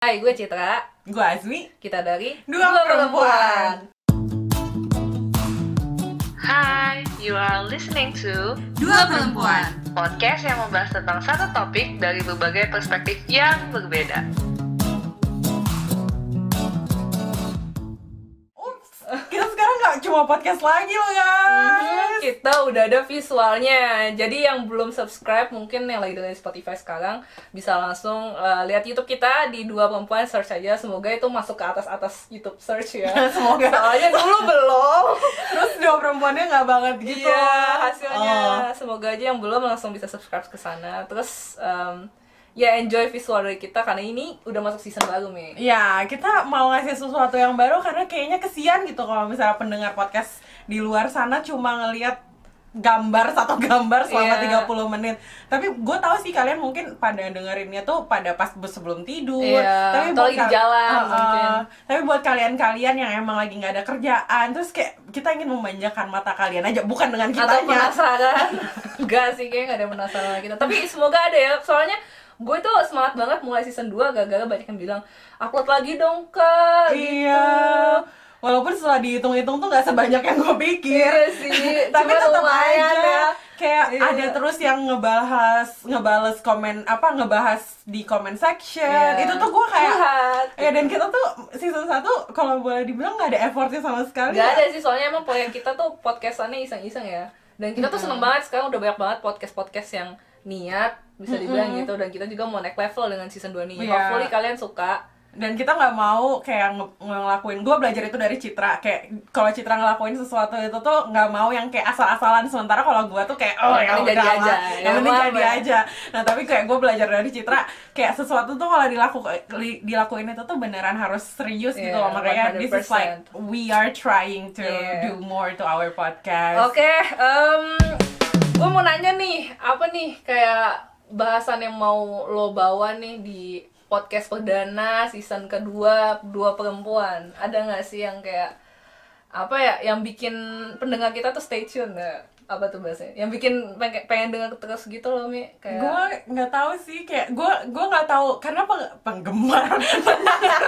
Hai, gue Citra. Gue Azmi. Kita dari Dua Perempuan. Hi, you are listening to Dua Perempuan. podcast yang membahas tentang satu topik dari berbagai perspektif yang berbeda. Cuma podcast lagi loh guys. Kita udah ada visualnya. Jadi yang belum subscribe mungkin yang lagi dengerin Spotify sekarang bisa langsung uh, lihat YouTube kita di Dua Perempuan search aja. Semoga itu masuk ke atas-atas YouTube search ya. Semoga. Soalnya dulu belum. Terus dua perempuannya nggak banget gitu. Iya, hasilnya. Oh. Semoga aja yang belum langsung bisa subscribe ke sana. Terus um, ya enjoy visual dari kita karena ini udah masuk season baru nih. Ya, kita mau ngasih sesuatu yang baru karena kayaknya kesian gitu kalau misalnya pendengar podcast di luar sana cuma ngelihat gambar satu gambar selama Iya. 30 menit. Tapi gue tahu sih kalian mungkin pada dengerinnya tuh pada pas sebelum tidur. Iya, Tapi atau buat kal- jalan Uh-uh. mungkin. Tapi buat kalian-kalian yang emang lagi nggak ada kerjaan, terus kayak kita ingin memanjakan mata kalian aja, bukan dengan atau kitanya. penasaran enggak sih kayaknya nggak ada penasaran kita tapi semoga ada ya soalnya gue tuh semangat banget mulai season 2 gara-gara banyak yang bilang upload lagi dong kak Iya. Walaupun setelah dihitung-hitung tuh nggak sebanyak yang gue pikir. Iya sih, Tapi tetap aja ya. kayak Iya. ada terus yang ngebahas ngebales komen apa ngebahas di comment section. Iya. Itu tuh gue kayak Curhat. ya dan kita tuh season 1 kalau boleh dibilang nggak ada effortnya sama sekali. Gak ya. ada sih soalnya emang proyek kita tuh podcastannya iseng-iseng ya dan kita tuh seneng banget sekarang udah banyak banget podcast-podcast yang niat bisa dibilang gitu. Dan kita juga mau naik level dengan season 2 nih Iya. hopefully kalian suka. Dan kita nggak mau kayak nge- ngelakuin gue belajar itu dari Citra. Kayak kalau Citra ngelakuin sesuatu itu tuh nggak mau yang kayak asal-asalan. Sementara kalau gue tuh kayak oh Yang ya jadi udah aja, lah, ya yang penting jadi aja. Nah tapi kayak gue belajar dari Citra kayak sesuatu tuh kalau dilakukan dilakuin itu tuh beneran harus serius gitu Yeah, loh. Makanya this is 100%. like we are trying to Yeah. do more to our podcast. Oke, gue mau nanya nih, apa nih kayak bahasan yang mau lo bawa nih di podcast perdana season kedua dua perempuan? Ada nggak sih yang kayak apa ya, yang bikin pendengar kita tuh stay tune nggak? Apa tuh bahasanya? Yang bikin pengen, pengen dengar terus gitu loh mi, kayak gue nggak tahu sih kayak gue gue nggak tahu karena peng- penggemar pendengar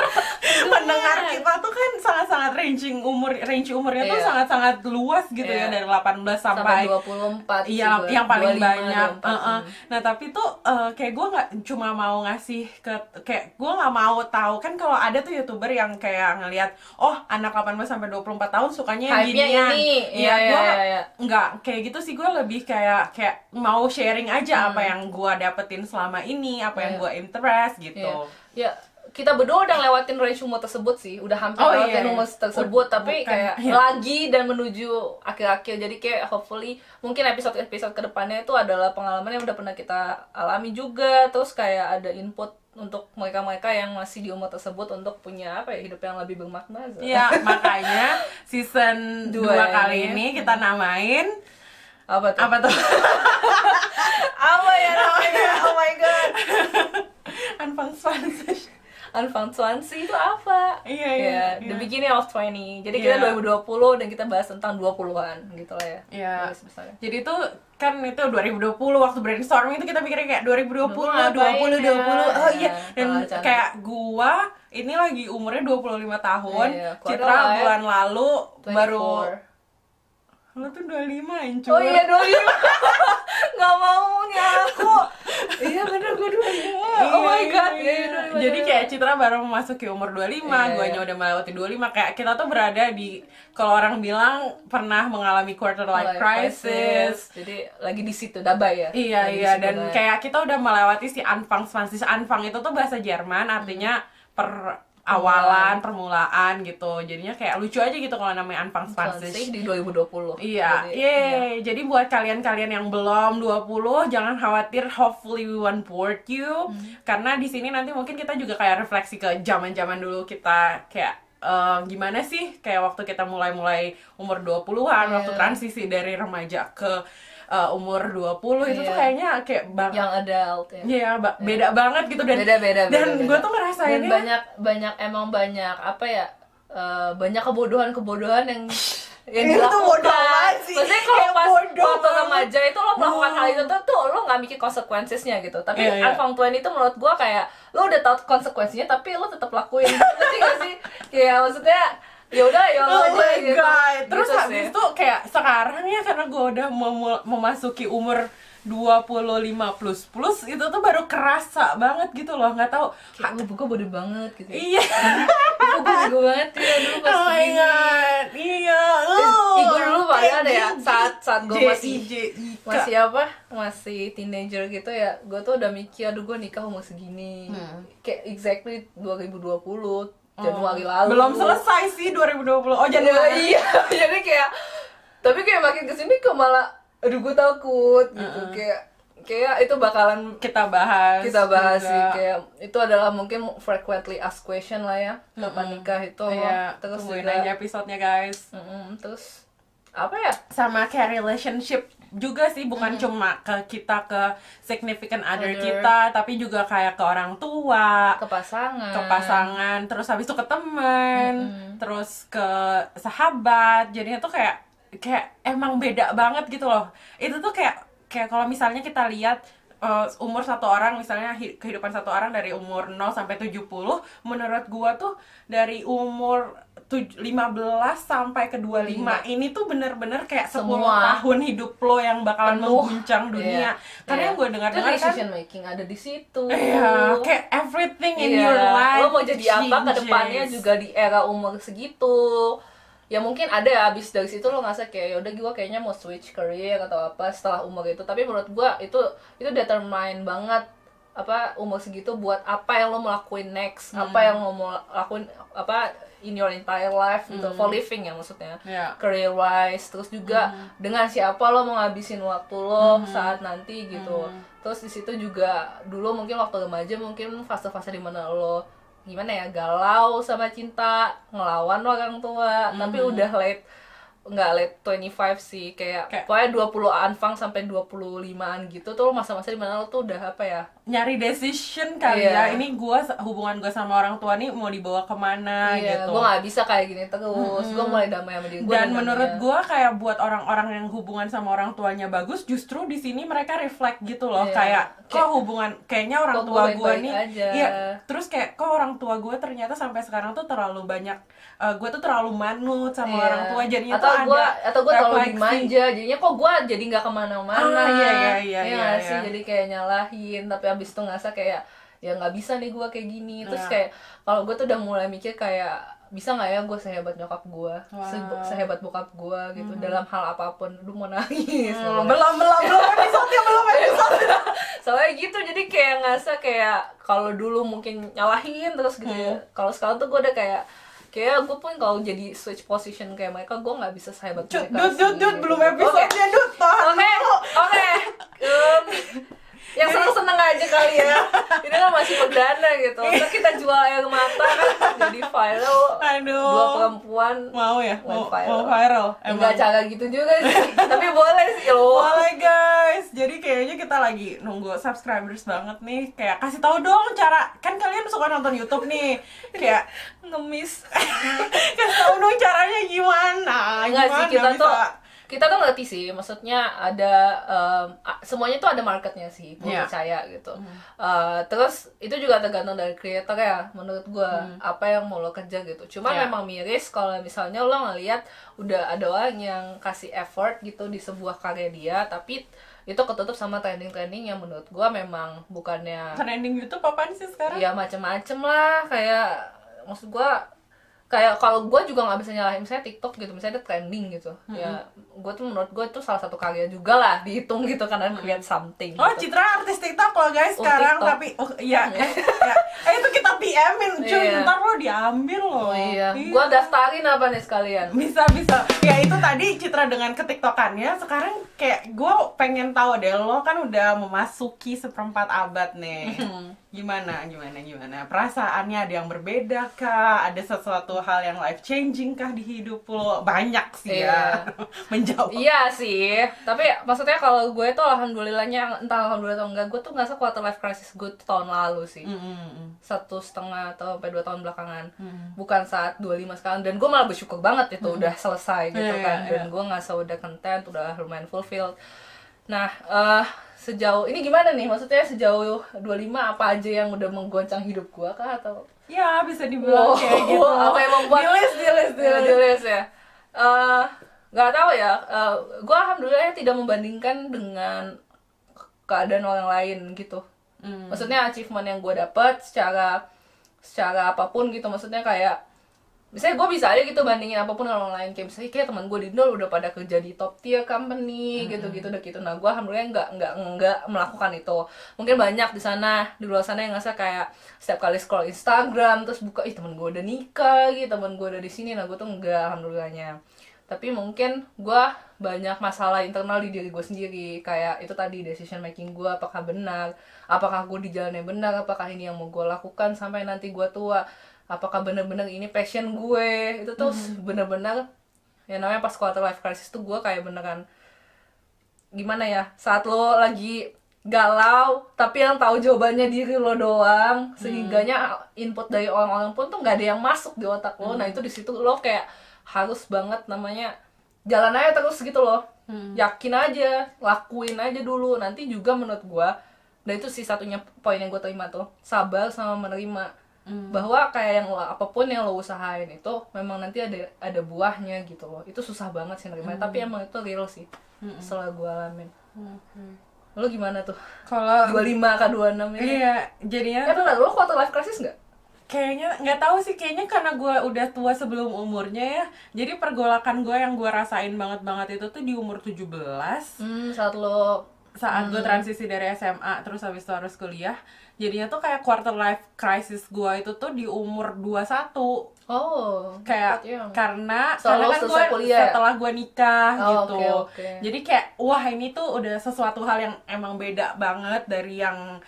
pendengar kita tuh kan sangat sangat ranging umur range umurnya tuh Iya. sangat sangat luas gitu Iya. ya dari 18 sampai sampai, 24 sih Iya, yang paling 25, banyak. 24. Heeh. Nah, tapi tuh eh, kayak gue nggak cuma mau ngasih ke kayak gue nggak mau tahu kan kalau ada tuh youtuber yang kayak ngelihat oh anak 18 sampai 24 tahun sukanya yang ginian. ini. Iya, Iya, iya, gue iya, iya. nggak kayak gitu sih gue lebih kayak kayak mau sharing aja Hmm. apa yang gue dapetin selama ini, apa yang Iya. gue interest gitu. Iya. Ya, kita berdua udah lewatin range umur tersebut sih, udah hampir Oh, lewatin iya. umur tersebut, Ud- tapi bukan, kayak iya. lagi dan menuju akhir-akhir. Jadi kayak hopefully mungkin episode-episode ke depannya itu adalah pengalaman yang udah pernah kita alami juga, terus kayak ada input untuk mereka-mereka yang masih di umur tersebut untuk punya apa ya hidup yang lebih bermakna. Iya, makanya season Dua 2 kali ini kita namain Apa tuh? apa tuh? Apa ya namanya? Oh my god. Anfang Spanish. Unfound Swansea itu apa? Iya, iya, Ya, iya. The beginning of 20. Jadi kita Iya. 2020 dan kita bahas tentang 20-an gitu lah ya. Iya. Besarnya. Jadi itu kan itu 2020 waktu brainstorming itu kita pikirnya kayak 2020, Lu ngapain 20, ya? 20. Oh iya. Dan Salah rencana. kayak gua ini lagi umurnya 25 tahun. Iya, iya. Citra life. bulan lalu baru 24. lu tuh 25 hancur. Oh iya 25 Gak maunya aku Iya bener gue 25 Oh my god iya. Iya, 25, Jadi 25. kayak Citra baru memasuki umur 25, Iya, guanya iya. udah melewati 25 Kayak kita tuh berada di Kalau orang bilang pernah mengalami quarter life Life crisis Jadi lagi di situ Dabai ya Iya Lagi iya dan Dabai. kayak kita udah melewati si Anfang Spanish Anfang itu tuh bahasa Jerman artinya per awalan permulaan gitu jadinya kayak lucu aja gitu kalau namanya Anfang Swansea Spanish di 2020 Iya, Jadi, yeay. Jadi buat kalian-kalian yang belum 20, jangan khawatir. Hopefully we won't board you. Hmm. Karena di sini nanti mungkin kita juga kayak refleksi ke zaman-zaman dulu kita kayak eh, gimana sih kayak waktu kita mulai-mulai umur 20-an, Iya. waktu transisi dari remaja ke eh, umur 20 itu tuh Iya. kayaknya kayak bang Yang adult ya Iya, ba- beda banget gitu dan beda beda dan beda, gue beda. tuh dan ngerasainnya banyak banyak emang banyak apa ya eh, banyak kebodohan kebodohan yang yang Itu dilakukan. bodoh banget sih. Maksudnya kalau pas bodoh waktu remaja itu lo melakukan Hmm. hal itu tuh, tuh lo nggak mikir konsekuensinya gitu. Tapi Iya, iya. Anfang Twain itu menurut gua kayak lo udah tahu konsekuensinya tapi lo tetap lakuin. Ngerti gak sih? Kayak maksudnya ya udah ya Oh aja my gitu. god. Terus Gitu habis sih. itu kayak sekarang ya karena gue udah memu- memasuki umur 25 plus plus itu tuh baru kerasa banget gitu loh nggak tahu kayak lu gue bodoh banget gitu. ya. iya Gue banget ya dulu pas oh my god iya Ih, gue dulu Kayak ada ya saat saat gue masih J- masih apa masih teenager gitu ya gue tuh udah mikir aduh gue nikah umur segini Hmm. kayak exactly 2020 Januari lalu. Belum selesai sih 2020 oh Januari. Iya jadi kayak tapi kayak makin ke sini kok malah aduh gue takut gitu. Kayak kayak itu bakalan kita bahas kita bahas juga. sih kayak itu adalah mungkin frequently asked question lah ya. Kapan nikah itu. Iya, terus juga aja episodenya guys. Mm-mm, terus apa ya sama kayak relationship juga sih bukan cuma ke kita ke significant other Other. kita tapi juga kayak ke orang tua ke pasangan. ke pasangan terus habis itu ke temen terus ke sahabat jadinya tuh kayak kayak emang beda banget gitu loh. Itu tuh kayak kayak kalau misalnya kita lihat eh, umur satu orang misalnya hi- kehidupan satu orang dari umur 0 sampai 70 menurut gua tuh dari umur 15 sampai ke 25 ini tuh bener-bener kayak 10 Semua. tahun hidup lo yang bakalan Penuh. mengguncang dunia Iya. karena Iya. yang gue dengar-dengar kan decision making ada di situ Iya, kayak everything in Iya. your life. lo mau jadi apa ke depannya changes. juga di era umur segitu ya mungkin ada ya abis dari situ lo ngerasa kayak yaudah gue kayaknya mau switch career atau apa setelah umur itu tapi menurut gue itu itu determine banget apa umur segitu buat apa yang lo mau lakuin next apa Hmm. yang lo mau lakuin apa in your entire life gitu for living ya maksudnya. Iya. career wise terus juga dengan siapa lo mau ngabisin waktu lo saat nanti gitu. Terus di situ juga dulu mungkin waktu remaja mungkin fase-fase di mana lo gimana ya galau sama cinta ngelawan orang tua tapi udah late nggak late 25 sih kayak, Kayak- pokoknya 20 anfang sampai 25an gitu tuh masa-masa di mana lo tuh udah apa ya nyari decision kali Iya. ya. Ini gua hubungan gua sama orang tua nih mau dibawa ke mana iya gitu. gue nggak bisa kayak gini terus gue mulai damai sama diri gue Dan menurut gua kayak buat orang-orang yang hubungan sama orang tuanya bagus, justru di sini mereka reflect gitu loh, Iya. kayak kok Kayak, hubungan kayaknya orang kok tua gua gua nih, aja. iya. Terus kayak kok orang tua gua ternyata sampai sekarang tuh terlalu banyak, eh, gua tuh terlalu manut sama Iya. orang tua, jadinya atau gua ada atau gue terlalu dimanja jadinya kok gue jadi nggak ke mana-mana Ah, iya, iya, iya, Ya iya, nggak iya. sih jadi kayak nyalahin tapi abis itu ngerasa kayak ya nggak bisa nih gue kayak gini terus Iya. kayak kalau gue tuh udah mulai mikir kayak bisa nggak ya gue sehebat nyokap gue Wow. sehebat bokap gue gitu dalam hal apa pun aduh mau nangis Hmm, pokoknya. belum belum belum episode belum episode soalnya gitu jadi kayak ngerasa kayak kalau dulu mungkin nyalahin terus gitu ya Hmm. kalau sekarang tuh gue udah kayak kayak gue pun kalau jadi switch position kayak mereka gue nggak bisa sehebat Cut, mereka dut gitu. belum episode-nya dut tahan Oke, oke. Yang seneng seneng aja kali ya. Ini kan masih perdana gitu. Kita jual air mata kan jadi viral. Aduh. Dua perempuan mau ya mau, mau viral Enggak cara gitu juga sih. Tapi boleh sih lo. Boleh guys, jadi kayaknya kita lagi nunggu subscribers banget nih Kayak kasih tahu dong cara, kan kalian suka nonton Youtube nih Kayak Ngemis. kasih tahu dong caranya gimana Enggak sih Gimana kita bisa? tuh kita tuh ngerti sih, maksudnya ada a- semuanya tuh ada marketnya sih, gue Iya. percaya gitu. Eh, terus itu juga tergantung dari creator ya, menurut gue apa yang mau lo kerja gitu. Cuma Iya. memang miris kalau misalnya lo ngelihat udah ada orang yang kasih effort gitu di sebuah karya dia, tapi itu ketutup sama trending-trending yang menurut gue memang bukannya Trending Youtube apaan sih sekarang? ya macem-macem lah kayak maksud gua kayak kalau gua juga nggak bisa nyalahin misalnya TikTok gitu misalnya ada trending gitu. Ya gua tuh menurut gua itu salah satu karya juga lah dihitung gitu karena create something Oh, gitu. Citra artis TikTok loh guys Oh, sekarang TikTok. tapi oh iya. Eh, ya. eh itu kita PM-in cuy. Iya. ntar lo diambil loh. oh iya. Gua daftarin apa nih sekalian? Bisa bisa. Ya itu tadi Citra dengan ketiktokannya sekarang kayak gue pengen tahu deh lo kan udah memasuki seperempat abad nih gimana gimana gimana perasaannya ada yang berbeda kah ada sesuatu hal yang life changing kah di hidup lo banyak sih ya menjawab Iya sih, tapi maksudnya kalau gue tuh alhamdulillahnya entah alhamdulillah atau enggak, gue tuh ngerasa quarter life crisis gue tuh tahun lalu sih. Mm, mm, mm. Satu setengah atau sampai dua tahun belakangan. Hmm. Bukan saat 25 sekarang. Dan gue malah bersyukur banget itu udah selesai gitu Iya, kan. iya, Dan gue ngerasa udah content, udah lumayan fulfilled. Nah, eh sejauh ini gimana nih? Maksudnya sejauh 25 apa aja yang udah menggoncang hidup gue kah atau ya bisa dibilang Wow, kayak gitu apa yang membuat di list di list di Iya, list. tulis ya. Eh, nggak tahu ya. Eh, gue alhamdulillah tidak membandingkan dengan keadaan orang lain gitu. Hmm. Maksudnya achievement yang gue dapet secara secara apa pun gitu. Maksudnya kayak misalnya gue bisa aja gitu bandingin apa pun dengan orang lain. Kayak misalnya kayak teman gue di Indo udah pada kerja di top tier company gitu gitu udah gitu. Nah gue alhamdulillah nggak nggak nggak melakukan itu. Mungkin banyak di sana di luar sana yang ngerasa kayak setiap kali scroll Instagram terus buka ih temen gue udah nikah gitu temen gue udah di sini. Nah gue tuh enggak alhamdulillahnya. Tapi mungkin gue banyak masalah internal di diri gue sendiri. Kayak itu tadi decision making gue apakah benar apakah gue di jalan yang benar apakah ini yang mau gue lakukan sampai nanti gue tua apakah benar-benar ini passion gue? Itu tuh bener-bener ya namanya pas quarter life crisis tuh gue kayak beneran gimana ya saat lo lagi galau tapi yang tahu jawabannya diri lo doang sehingganya input dari orang-orang pun tuh nggak ada yang masuk di otak lo. Nah itu di situ lo kayak harus banget namanya jalan aja terus gitu loh. Yakin aja lakuin aja dulu. Nanti juga menurut gua dan itu sih satunya poin yang gue terima tuh sabar sama menerima bahwa kayak yang lo apa pun yang lo usahain itu memang nanti ada ada buahnya gitu loh. Itu susah banget sih nerima tapi emang itu real sih setelah gue alamin. Lo gimana tuh? Kalau 25 ke 26 ini? Iya jadinya ya benar lo quarter life crisis nggak? Kayaknya nggak tahu sih kayaknya karena gue udah tua sebelum umurnya ya. Jadi pergolakan gue yang gue rasain banget banget itu tuh di umur 17 hmm, saat lo saat gue transisi dari SMA terus habis itu harus kuliah jadinya tuh kayak quarter life crisis gue itu tuh di umur 21 oh kayak ya. karena Setelah karena kan gue kuliah ya? setelah gue nikah Oh, gitu oke, oke. jadi kayak wah ini tuh udah sesuatu hal yang emang beda banget dari yang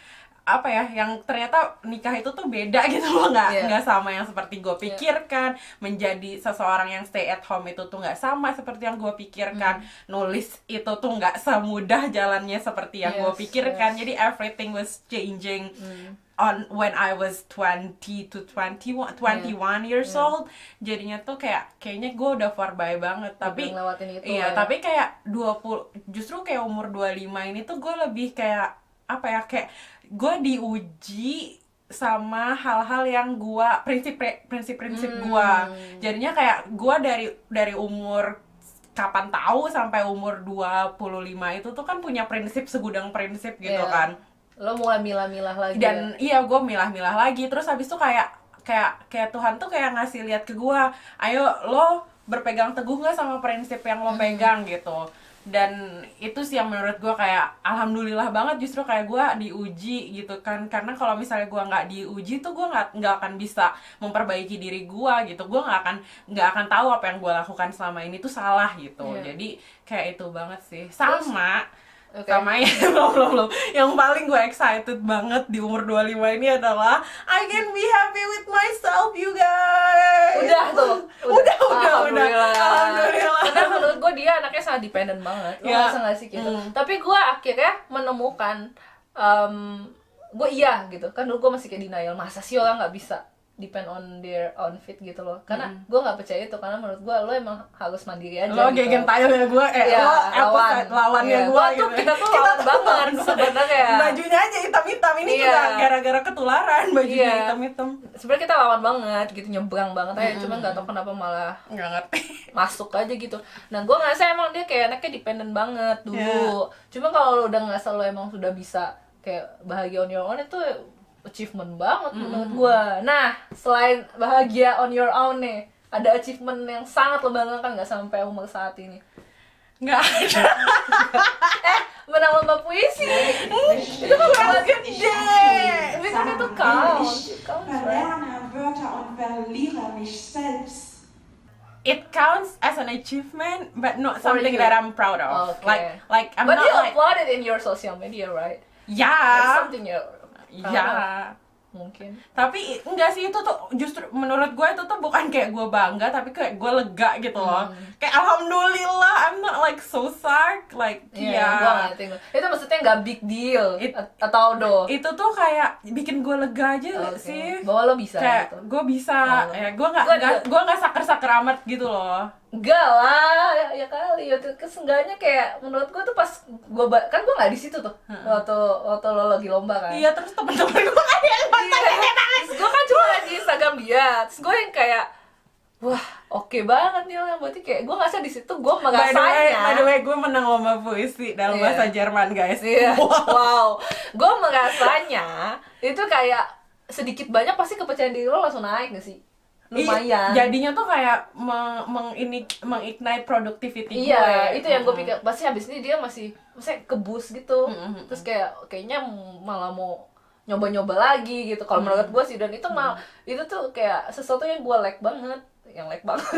apa ya yang ternyata nikah itu tuh beda gitu loh nggak Iya. nggak sama yang seperti gue pikirkan menjadi seseorang yang stay at home itu tuh nggak sama seperti yang gue pikirkan Hmm. nulis itu tuh nggak semudah jalannya seperti yang gue Yes, pikirkan yes. jadi everything was changing Hmm. on when I was 20 to 21 21 years Yeah. old jadinya tuh kayak kayaknya gue udah far by banget tapi itu iya ya. tapi kayak 20 justru kayak umur 25 ini tuh gue lebih kayak apa ya kayak gue diuji sama hal-hal yang gua prinsip prinsip prinsip Hmm. gua jadinya kayak gua dari dari umur kapan tahu sampai umur 25 itu tuh kan punya prinsip segudang prinsip gitu Iya. kan lo mulai milah-milah lagi dan ya? iya gue milah-milah lagi terus habis itu kayak kayak kayak Tuhan tuh kayak ngasih lihat ke gue ayo lo berpegang teguh nggak sama prinsip yang lo pegang gitu dan itu sih yang menurut gue kayak alhamdulillah banget justru kayak gue diuji gitu kan. Karena kalau misalnya gue nggak diuji tuh gue nggak nggak akan bisa memperbaiki diri gue gitu. Gue nggak akan nggak akan tahu apa yang gue lakukan selama ini tuh salah gitu. Iya. jadi kayak itu banget sih. Sama Oke. sama yang belum belum belum. Yang paling gue excited banget di umur 25 ini adalah I can be happy with myself you guys udah tuh udah udah udah Alhamdulillah. alhamdulillah karena menurut gue dia anaknya sangat dependent banget lo Ya. ngerasa nggak sih gitu Hmm. tapi gue akhirnya menemukan gue iya gitu kan dulu gue masih kayak denial masa sih orang nggak bisa depend on their own feet gitu loh karena gue nggak percaya itu karena menurut gue lo emang harus mandiri aja lo gitu. gegen tayo ya gue eh Iya, lo lawan. apa lawannya Iya, gue gua tuh- kita tuh lawan banget sebenarnya. bajunya aja hitam hitam ini Iya. juga gara-gara ketularan bajunya Iya. hitam hitam sebenarnya kita lawan banget gitu nyebrang banget aja cuma nggak tahu kenapa malah nggak ngerti masuk aja gitu nah gue ngerasa emang dia kayak anaknya dependent banget dulu cuma kalau lo udah ngerasa lo emang sudah bisa kayak bahagia on your own itu achievement banget menurut gue nah selain bahagia on your own nih ada achievement yang sangat lo banggakan nggak sampai umur saat ini nggak ada eh menang lomba puisi itu kan buat gede tapi kan itu selbst. it counts as an achievement but not For something you. that I'm proud of. Okay. Like like I'm But not you like upload it in your social media, right? That's yeah. something you Ya, mungkin. tapi enggak sih itu tuh justru menurut gue itu tuh bukan kayak gue bangga tapi kayak gue lega gitu loh. Hmm. Kayak alhamdulillah I'm not like so sad like Iya, ya. ngerti. gua. Itu maksudnya nggak big deal It- atau do. Itu tuh kayak bikin gue lega aja Oke. sih. Bahwa lo bisa kayak gitu. gue bisa Oh. ya gue nggak gue nggak saker-saker amat gitu loh. Enggak lah, ya, ya kali. Ya, Keseenggaknya kayak menurut gua tuh pas gua ba- kan gua nggak di situ tuh waktu waktu lo lagi lomba kan. Iya terus temen-temen gue ada yang Iya. Terus gue kan cuma liat di Instagram dia Terus gue yang kayak Wah oke banget nih orang Berarti kayak gue ngerasa di situ gue By the way, merasanya by the way gue menang lomba puisi dalam Iya. bahasa Jerman guys. Iya, Wow. wow Gue merasanya Itu kayak sedikit banyak pasti kepercayaan diri lo langsung naik gak sih? Lumayan Iya, jadinya tuh kayak meng, meng ini mengignite productivity Iya, gue. itu yang gue Mm. pikir. Pasti habis ini dia masih, maksudnya kebus gitu. Mm-mm. Terus kayak kayaknya malah mau nyoba-nyoba lagi gitu. Kalau menurut gue sih dan itu mal itu tuh kayak sesuatu yang gue like banget, yang like banget.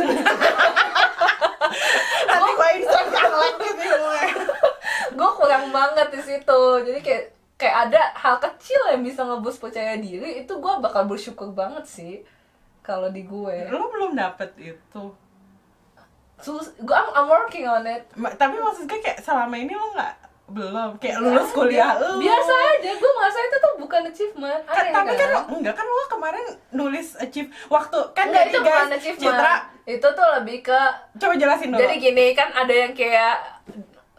Nanti gue Instagram lagi nih gue. gue kurang banget di situ. Jadi kayak kayak ada hal kecil yang bisa ngebus percaya diri itu gue bakal bersyukur banget sih kalau di gue. Lo belum dapet itu. Sus, gue I'm, I'm working on it. Ma- Tapi maksud gue kayak selama ini lo nggak belum kayak lulus kuliah lo. Biasa aja, gue merasa itu tuh bukan achievement. Aneh tapi kan lo enggak kan lo kemarin nulis achieve waktu kan Enggak, itu bukan guys achievement. Citra Itu tuh lebih ke coba jelasin dulu. jadi gini kan ada yang kayak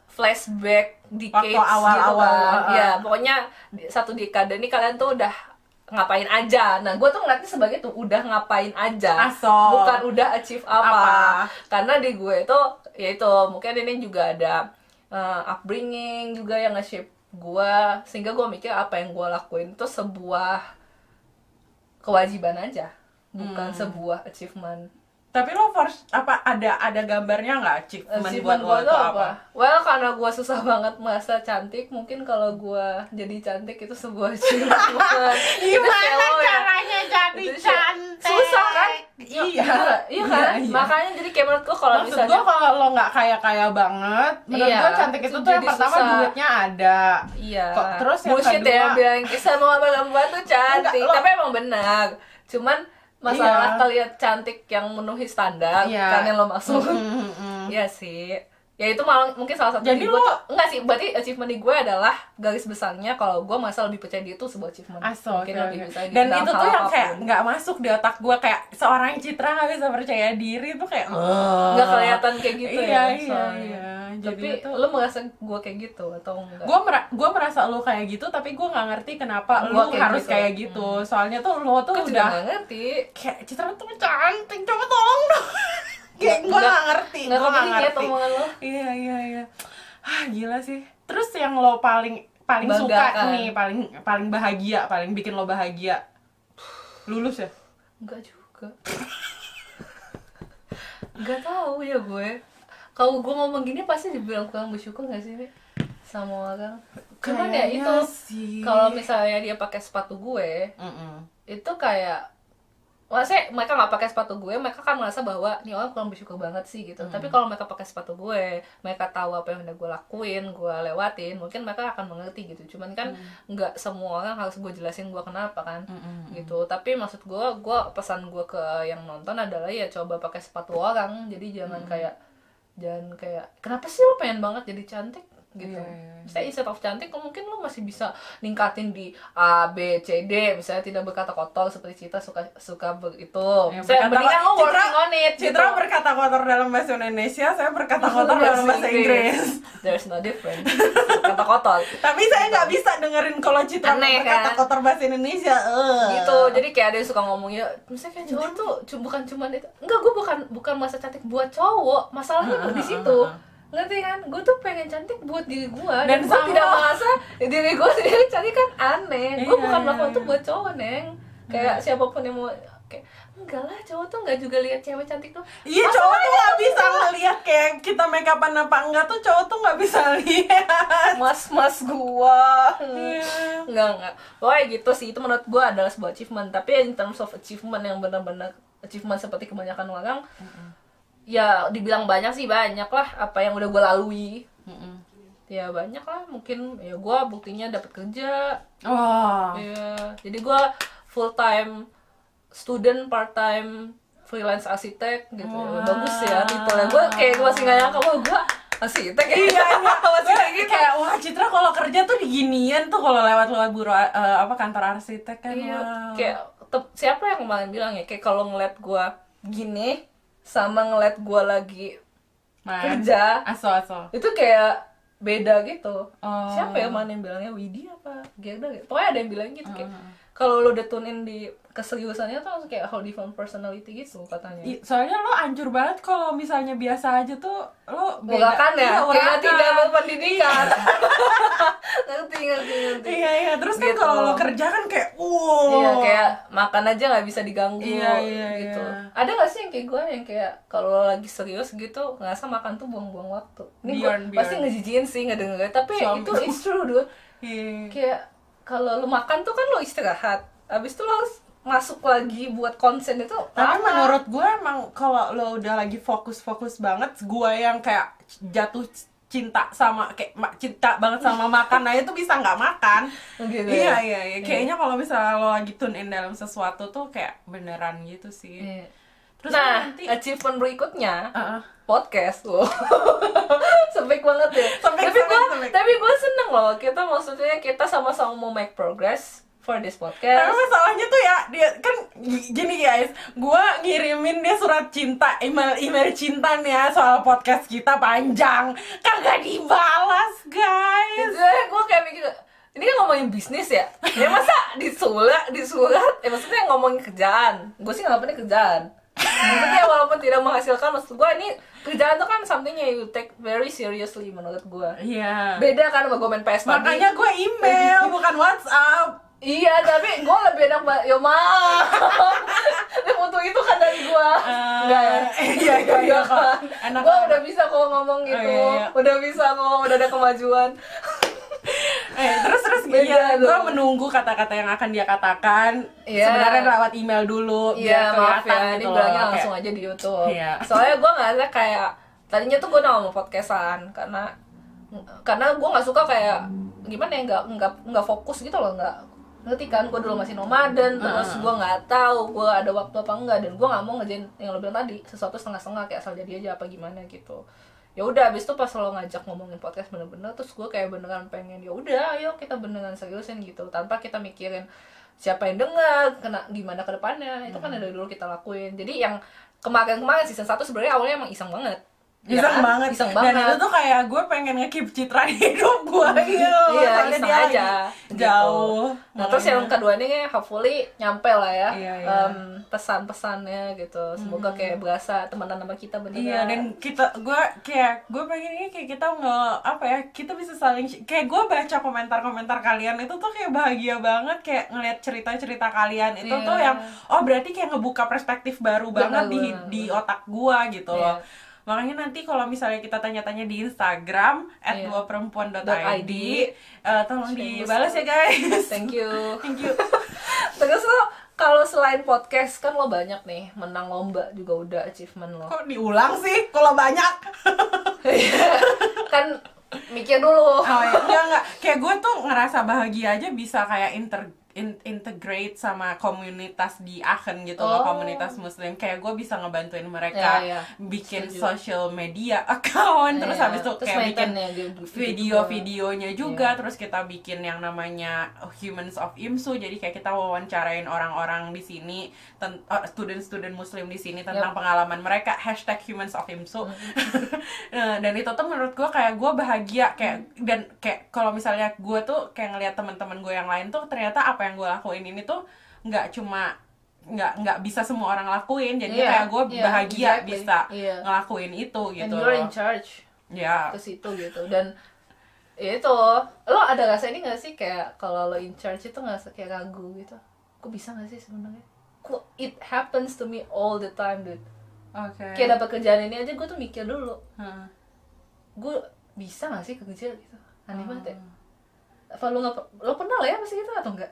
flashback Waktu decades gitu awal-awal, kan. Ya, pokoknya di- satu dekade ini kalian tuh udah ngapain aja. Nah, gue tuh ngeliatnya sebagai tuh udah ngapain aja. Aso. Bukan udah achieve apa. Apa. Karena di gue itu ya itu mungkin ini juga ada uh, upbringing juga yang nge-shape gue sehingga gue mikir apa yang gue lakuin itu sebuah kewajiban aja bukan Hmm. sebuah achievement Tapi lo first apa ada ada gambarnya nggak achievement, achievement buat gue lo itu apa? apa? Well karena gue susah banget merasa cantik mungkin kalau gue jadi cantik itu sebuah achievement Itu Gimana ya. caranya jadi Itu cantik? susah kan Iya, iya kan iya. makanya jadi kayak menurut gue kalau Maksud misalnya gue kalau lo nggak kaya-kaya banget, menurut Iya, gue cantik itu tuh yang pertama susah. duitnya ada. Iya. Kok- terus yang Bullshit kedua- ya bilang semua perempuan tuh cantik, Enggak, lo- tapi emang benar. Cuman masalah Iya. kalian cantik yang memenuhi standar Iya. kan yang lo maksud. Mm, mm, mm. Iya sih. Ya itu malah mungkin salah satu Jadi di gue lo- enggak sih, berarti achievement di gue adalah garis besarnya kalau gue masa lebih percaya diri itu sebuah achievement. Aso, mungkin oke, lebih oke. bisa Dan itu tuh yang kayak nggak masuk di otak gue kayak seorang Citra nggak bisa percaya diri tuh kayak nggak kelihatan kayak gitu iya, ya. Iya, soalnya. iya. Tapi Jadi itu lo merasa gue kayak gitu atau enggak? gue gua merasa lo kayak gitu tapi gue nggak ngerti kenapa lo harus gitu. kayak gitu soalnya tuh lo tuh juga udah ngerti. kayak Citra tuh cantik coba tolong dong kayak gue nggak ngerti Nggak gue kepikiran ngerti iya iya iya ah gila sih terus yang lo paling paling suka Banggakan. nih paling paling bahagia paling bikin lo bahagia lulus ya Enggak juga. Enggak tahu ya gue. Kalau gue ngomong gini pasti dibilang kurang bersyukur gak sih, Nek? Sama orang. Cuman ya itu kalau misalnya dia pakai sepatu gue, Mm-mm. itu kayak Maksudnya mereka nggak pakai sepatu gue, mereka kan merasa bahwa nih orang kurang bersyukur banget sih gitu. Tapi kalau mereka pakai sepatu gue, mereka tahu apa yang udah gue lakuin, gue lewatin, mungkin mereka akan mengerti gitu. Cuman kan nggak semua orang harus gue jelasin gue kenapa kan Mm-mm. gitu tapi maksud gue gue pesan gue ke yang nonton adalah ya coba pakai sepatu orang jadi jangan kayak jangan kayak kenapa sih lo pengen banget jadi cantik gitu Iya, iya, iya. misalnya instead of cantik mungkin lo masih bisa ningkatin di A B C D misalnya tidak berkata kotor seperti Cita suka suka begitu Ya, misalnya berkata- mendingan lo Citra- working on it Citra gitu. berkata kotor dalam bahasa Indonesia, saya berkata kotor dalam bahasa Inggris. there's no difference kata kotor Tapi saya nggak bisa dengerin kalau Citra Aneh, berkata kan? kotor bahasa Indonesia. eh. gitu jadi kayak ada yang suka ngomongnya misalnya kayak cowok tuh bukan cuman itu enggak gue bukan bukan masa cantik buat cowok masalahnya di situ ngerti kan gue tuh pengen cantik buat diri gue dan, Dan gue tidak merasa diri gue sendiri cantik kan aneh gue Iya, bukan iya, melakukan itu iya. buat cowok neng kayak siapa pun yang mau kayak enggak lah cowok tuh enggak juga lihat cewek cantik tuh Iya cowok tuh nggak bisa ngeliat kayak kita make upan apa enggak tuh cowok tuh nggak bisa lihat. mas mas gua Iya. Enggak, enggak. Pokoknya gitu sih, itu menurut gue adalah sebuah achievement. Tapi in terms of achievement yang benar-benar achievement seperti kebanyakan orang, ya dibilang banyak sih banyak lah apa yang udah gue lalui. Mm-mm. ya banyak lah. Mungkin ya gue buktinya dapat kerja. Oh ya jadi gue full time student part time freelance arsitek gitu. Wah. bagus ya titelnya. Gue kayak gue masih nggak nyangka bahwa gue arsitek ya. Iya iya. Masih kayak gitu. Kayak wah Citra kalau kerja tuh diginian tuh kalau lewat lewat buru eh, apa kantor arsitek kan. Iya, wow. kayak tep- siapa yang kemarin bilang ya kayak kalau ngeliat gua gini sama ngeliat gua lagi Man. kerja aso aso itu kayak beda gitu. Oh. Siapa yang mana yang bilangnya Widi apa Gerda gitu. Pokoknya ada yang bilang gitu kayak Uh-huh. kalau lo udah tune in di keseriusannya tuh langsung kayak how different personality gitu katanya. Soalnya lo hancur banget kalau misalnya biasa aja tuh lo beda Urakan ya, Iya, kayak tidak berpendidikan. ngerti ngerti ngerti. iya iya terus kan Gitu. kalau lo kerja kan kayak wow Iya kayak makan aja nggak bisa diganggu Iya, iya, gitu. iya. Ada nggak sih yang kayak gue yang kayak kalau lagi serius gitu ngerasa makan tuh buang-buang waktu. Ini gue pasti beyond. ngejijiin sih ngedenger tapi Suami. itu it's true dude. Iya. Kayak kalau lu makan tuh kan lu istirahat. Abis itu lo harus masuk lagi buat konsen itu Tapi lama. menurut gue emang kalau lo udah lagi fokus-fokus banget, gue yang kayak jatuh cinta sama kayak cinta banget sama makan, nah itu bisa nggak makan. Gitu iya ya? iya iya. Kayaknya kalau misalnya lo lagi tune in dalam sesuatu tuh kayak beneran gitu sih. Iya. Terus nah, nanti, achievement berikutnya Heeh. podcast loh sempit banget ya Sempit, tapi gue tapi gue seneng loh kita maksudnya kita sama-sama mau make progress for this Tapi podcast masalahnya tuh ya dia kan gini guys, gue ngirimin dia surat cinta email email cinta nih ya soal podcast kita panjang, kagak dibalas guys. gue kayak mikir ini kan ngomongin bisnis ya? Ya masa disurat disurat ya maksudnya ngomongin kerjaan. Gue sih ngelakuinnya kerjaan. Maksudnya walaupun tidak menghasilkan maksud gue ini kerjaan tuh kan something yang you take very seriously menurut gue Iya. beda kan sama gue main PS Makanya gue email bukan WhatsApp. Iya, tapi gue lebih enak banget. Ya maaf. Ini foto itu kan dari gue. Eh, Enggak ya? iya, iya, iya, kan. Enak Gue udah bisa kok ngomong gitu. iya, iya. Udah bisa kok, udah ada kemajuan. Eh, terus terus iya, gue menunggu kata-kata yang akan dia katakan. Iya. Sebenarnya lewat email dulu Iya, maaf kelihatan ya. Gitu loh, bilangnya kayak- langsung aja di YouTube. Iya. Soalnya gue ngerasa kayak tadinya tuh gue udah mau podcastan karena karena gue nggak suka kayak gimana ya nggak nggak nggak fokus gitu loh nggak ngerti kan? Gue dulu masih nomaden terus gue nggak tahu gue ada waktu apa enggak dan gue nggak mau ngerjain yang lo bilang tadi sesuatu setengah-setengah kayak asal jadi aja apa gimana gitu. Ya udah abis itu pas lo ngajak ngomongin podcast bener-bener terus gue kayak beneran pengen ya udah ayo kita beneran seriusin gitu tanpa kita mikirin siapa yang dengar kena gimana ke depannya. Itu kan dari dulu kita lakuin. Jadi yang kemarin-kemarin season 1 sebenarnya awalnya emang iseng banget Iseng kan? banget. iseng Dan banget itu tuh kayak gue pengen nge-keep citra hidup gue gitu. iya iseng dia aja lagi jauh. nah terus yang kedua ini hopefully nyampe lah ya Iya, iya. em, pesan-pesannya gitu semoga kayak berasa temenan sama kita beneran Iya dan kita gue kayak gue pengen ini kayak kita nge apa ya kita bisa saling kayak gue baca komentar-komentar kalian itu tuh kayak bahagia banget kayak ngeliat cerita-cerita kalian itu Iya. tuh yang oh berarti kayak ngebuka perspektif baru banget di benar, di otak gue gitu Iya. loh makanya nanti kalau misalnya kita tanya-tanya di Instagram at Iya. dua perempuan .id ID. eh, tolong dibalas ya guys. Thank you. Thank you. Terus lo kalau selain podcast kan lo banyak nih menang lomba juga udah achievement lo. Kok diulang sih? Kalau banyak? Kan mikir dulu. Oh ya, enggak enggak. Kayak gue tuh ngerasa bahagia aja bisa kayak inter in- integrate sama komunitas di Aachen gitu loh, Oh. komunitas muslim. Kayak gue bisa ngebantuin mereka Iya, iya. bikin Setuju. social media account, terus Iya. habis itu Terus kayak bikin ya, gitu- video-videonya juga, Iya. terus kita bikin yang namanya Humans of Imsu. Jadi kayak kita wawancarain orang-orang di sini, oh, student-student muslim di sini tentang Yap. pengalaman mereka hashtag Humans of Imsu. Mm-hmm. Nah, dan itu tuh menurut gue kayak gue bahagia kayak dan kayak kalau misalnya gue tuh kayak ngeliat teman-teman gue yang lain tuh ternyata apa yang gue lakuin ini tuh nggak cuma nggak nggak bisa semua orang lakuin. Jadi Iya, kayak gue iya, bahagia exactly. bisa Iya. ngelakuin itu and gitu you're in charge ya. ke situ gitu. Dan ya itu lo ada rasa ini gak sih kayak kalau lo in charge itu nggak kayak ragu gitu? Kok bisa gak sih sebenarnya? Kok it happens to me all the time dude. Oke. Kayak dapat kerjaan ini aja gue tuh mikir dulu. Hmm. gue bisa gak sih kerja gitu? Aneh banget ya. Hmm. apa lo nggak pe- lo pernah lah ya masih gitu atau enggak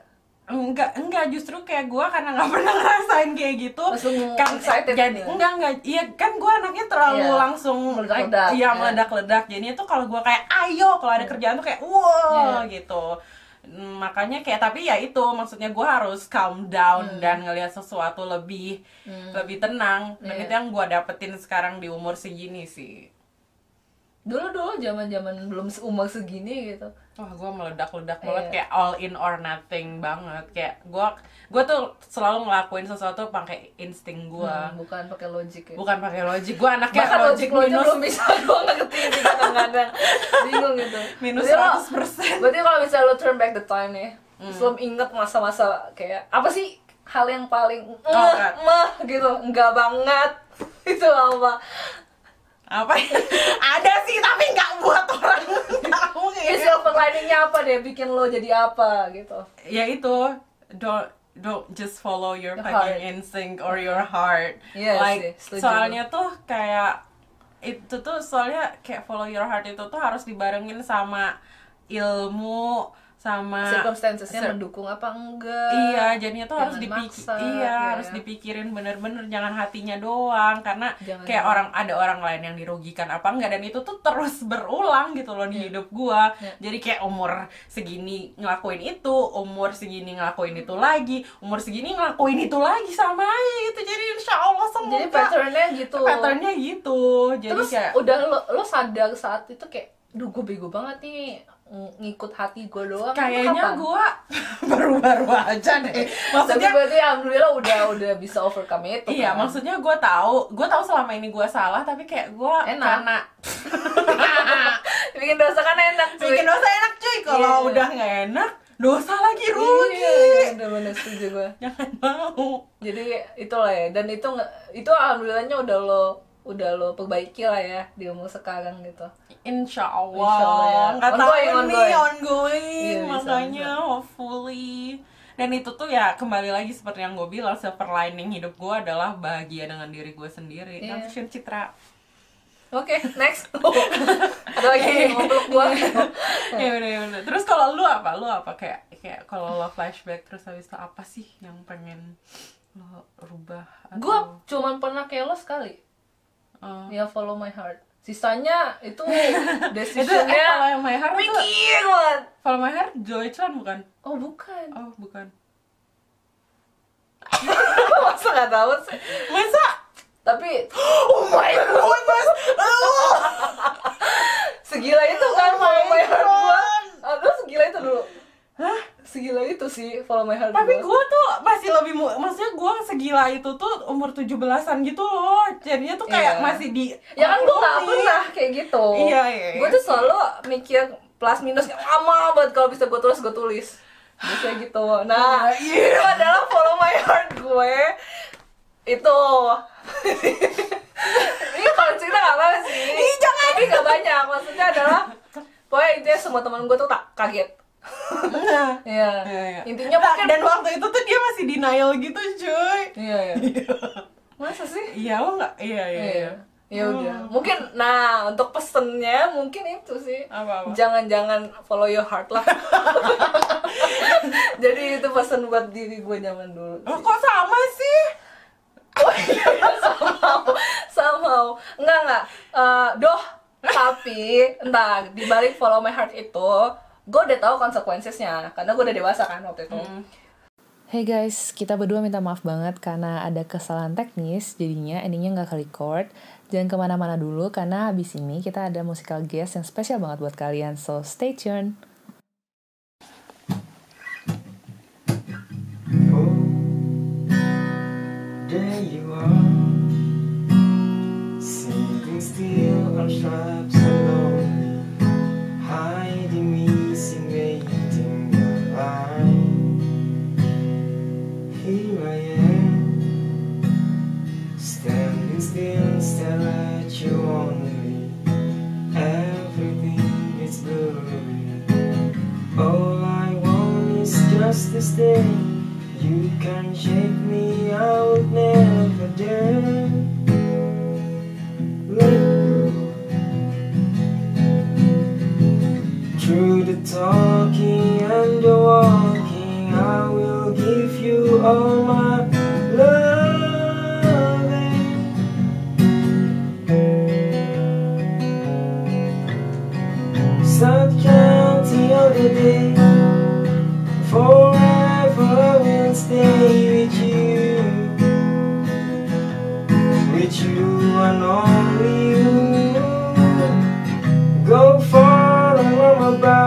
enggak enggak justru kayak gue karena nggak pernah ngerasain kayak gitu Langsung kan excited jadi gitu. enggak enggak iya kan gue anaknya terlalu Iya. langsung Meledak-ledak, iya ya. meledak-ledak jadinya tuh kalau gue kayak ayo kalau ada kerjaan tuh kayak wow Iya. gitu makanya kayak tapi ya itu maksudnya gue harus calm down dan ngelihat sesuatu lebih lebih tenang dan Iya. itu yang gue dapetin sekarang di umur segini sih dulu dulu zaman zaman belum umur segini gitu Wah, gue meledak-ledak Iya. banget kayak all in or nothing banget. Kayak gue gue tuh selalu ngelakuin sesuatu pakai insting gue. Hmm, bukan pakai logik ya Bukan pakai logik. Gue anaknya bahkan logik logik minus belum bisa gue ngerti sih kadang-kadang bingung gitu minus lo- 100%. berarti kalau misalnya lo turn back the time nih Hmm. terus lo inget masa-masa kayak apa sih hal yang paling Oh, meh gitu enggak banget itu apa apa? Ada sih tapi nggak buat orang tahu ya silver liningnya apa deh bikin lo jadi apa gitu Ya itu don't don't just follow your Your fucking heart. instinct or your heart. Iya like setuju soalnya tuh kayak itu tuh soalnya kayak follow your heart itu tuh harus dibarengin sama ilmu sama circumstancesnya Cir- mendukung apa enggak Iya, jadinya tuh harus Jangan dipikir, iya ya. harus dipikirin bener-bener jangan hatinya doang karena Jangan kayak doang. orang ada orang lain yang dirugikan apa enggak dan itu tuh terus berulang gitu loh di hidup gua. Iya. Jadi kayak umur segini ngelakuin itu, umur segini ngelakuin itu lagi, umur segini ngelakuin itu lagi sama aja gitu. Jadi insya Allah semoga jadi patternnya gitu patternnya gitu. Jadi terus kayak udah lo lo sadar saat itu kayak duh gue bego banget nih ngikut hati gue doang kayaknya gua baru-baru aja deh. Maksudnya berarti alhamdulillah udah udah bisa overcome itu Iya, kan? maksudnya gue tahu, gue tahu selama ini gue salah, tapi kayak gue Enak. karena bikin dosa kan enak cuy bikin dosa enak cuy. Kalau Iya. udah nggak enak, dosa lagi rugi. iya, iya, udah bener setuju gue Jangan mau. jadi itulah ya dan itu itu alhamdulillahnya udah lo udah lo perbaiki lah ya di umur sekarang gitu Insya Insya Allah Allah. ya. Nggak tahu Ongoing, nih, ongoing. ongoing. Iya, bisa, Makanya hopefully. Dan itu tuh ya kembali lagi seperti yang gue bilang, silver lining hidup gue adalah bahagia dengan diri gue sendiri. Iya. Langsung Citra. oke next ada lagi ngobrol gue ya udah ya udah. Terus kalau lu apa? Lu apa kayak kayak kalau lo flashback terus habis itu apa sih yang pengen lo rubah? gue atau- cuman pernah kayak lo sekali Oh. ya follow my heart sisanya itu itu eh, decisionnya follow my heart mikir banget follow my heart Joy Chan bukan? oh bukan Oh bukan. masa nggak tahu sih Masa? tapi Oh my god mas. segila itu kan Oh follow my heart gua God. aduh segila itu dulu Hah? segila itu sih follow my heart Tapi gue tuh masih lebih mu- maksudnya gue segila itu tuh umur 17-an gitu loh. Jadinya tuh kayak Iya. masih di ya kan gue maklumi. pernah kayak gitu Iya, iya, iya. gue tuh selalu mikir plus minus lama banget kalau bisa gue tulis gue tulis biasanya gitu nah Iya. itu adalah follow my heart gue itu ini kalau cerita gak apa sih Ih, jangan. tapi gak banyak maksudnya adalah pokoknya intinya semua teman gue tuh tak kaget. Iya. Iya, iya. Intinya Nah, mungkin dan waktu itu tuh dia masih denial gitu cuy. Iya, iya. Masa sih? Iya lo nggak? Iya iya. iya. Ya udah. Mungkin nah, untuk pesennya mungkin itu sih. Jangan-jangan follow your heart lah. Jadi itu pesan buat diri gue zaman dulu. Oh, kok sama sih? Oh iya, somehow, somehow. Enggak, enggak. Eh, doh, tapi entah di balik follow my heart itu, gue udah tahu konsekuensinya karena gue udah dewasa kan waktu itu. Hey guys, kita berdua minta maaf banget karena ada kesalahan teknis, jadinya endingnya nggak ke-record. Jangan ke mana-mana dulu, karena habis ini kita ada musical guest yang spesial banget buat kalian, so stay tuned. There you are, sitting still on straps alone, about,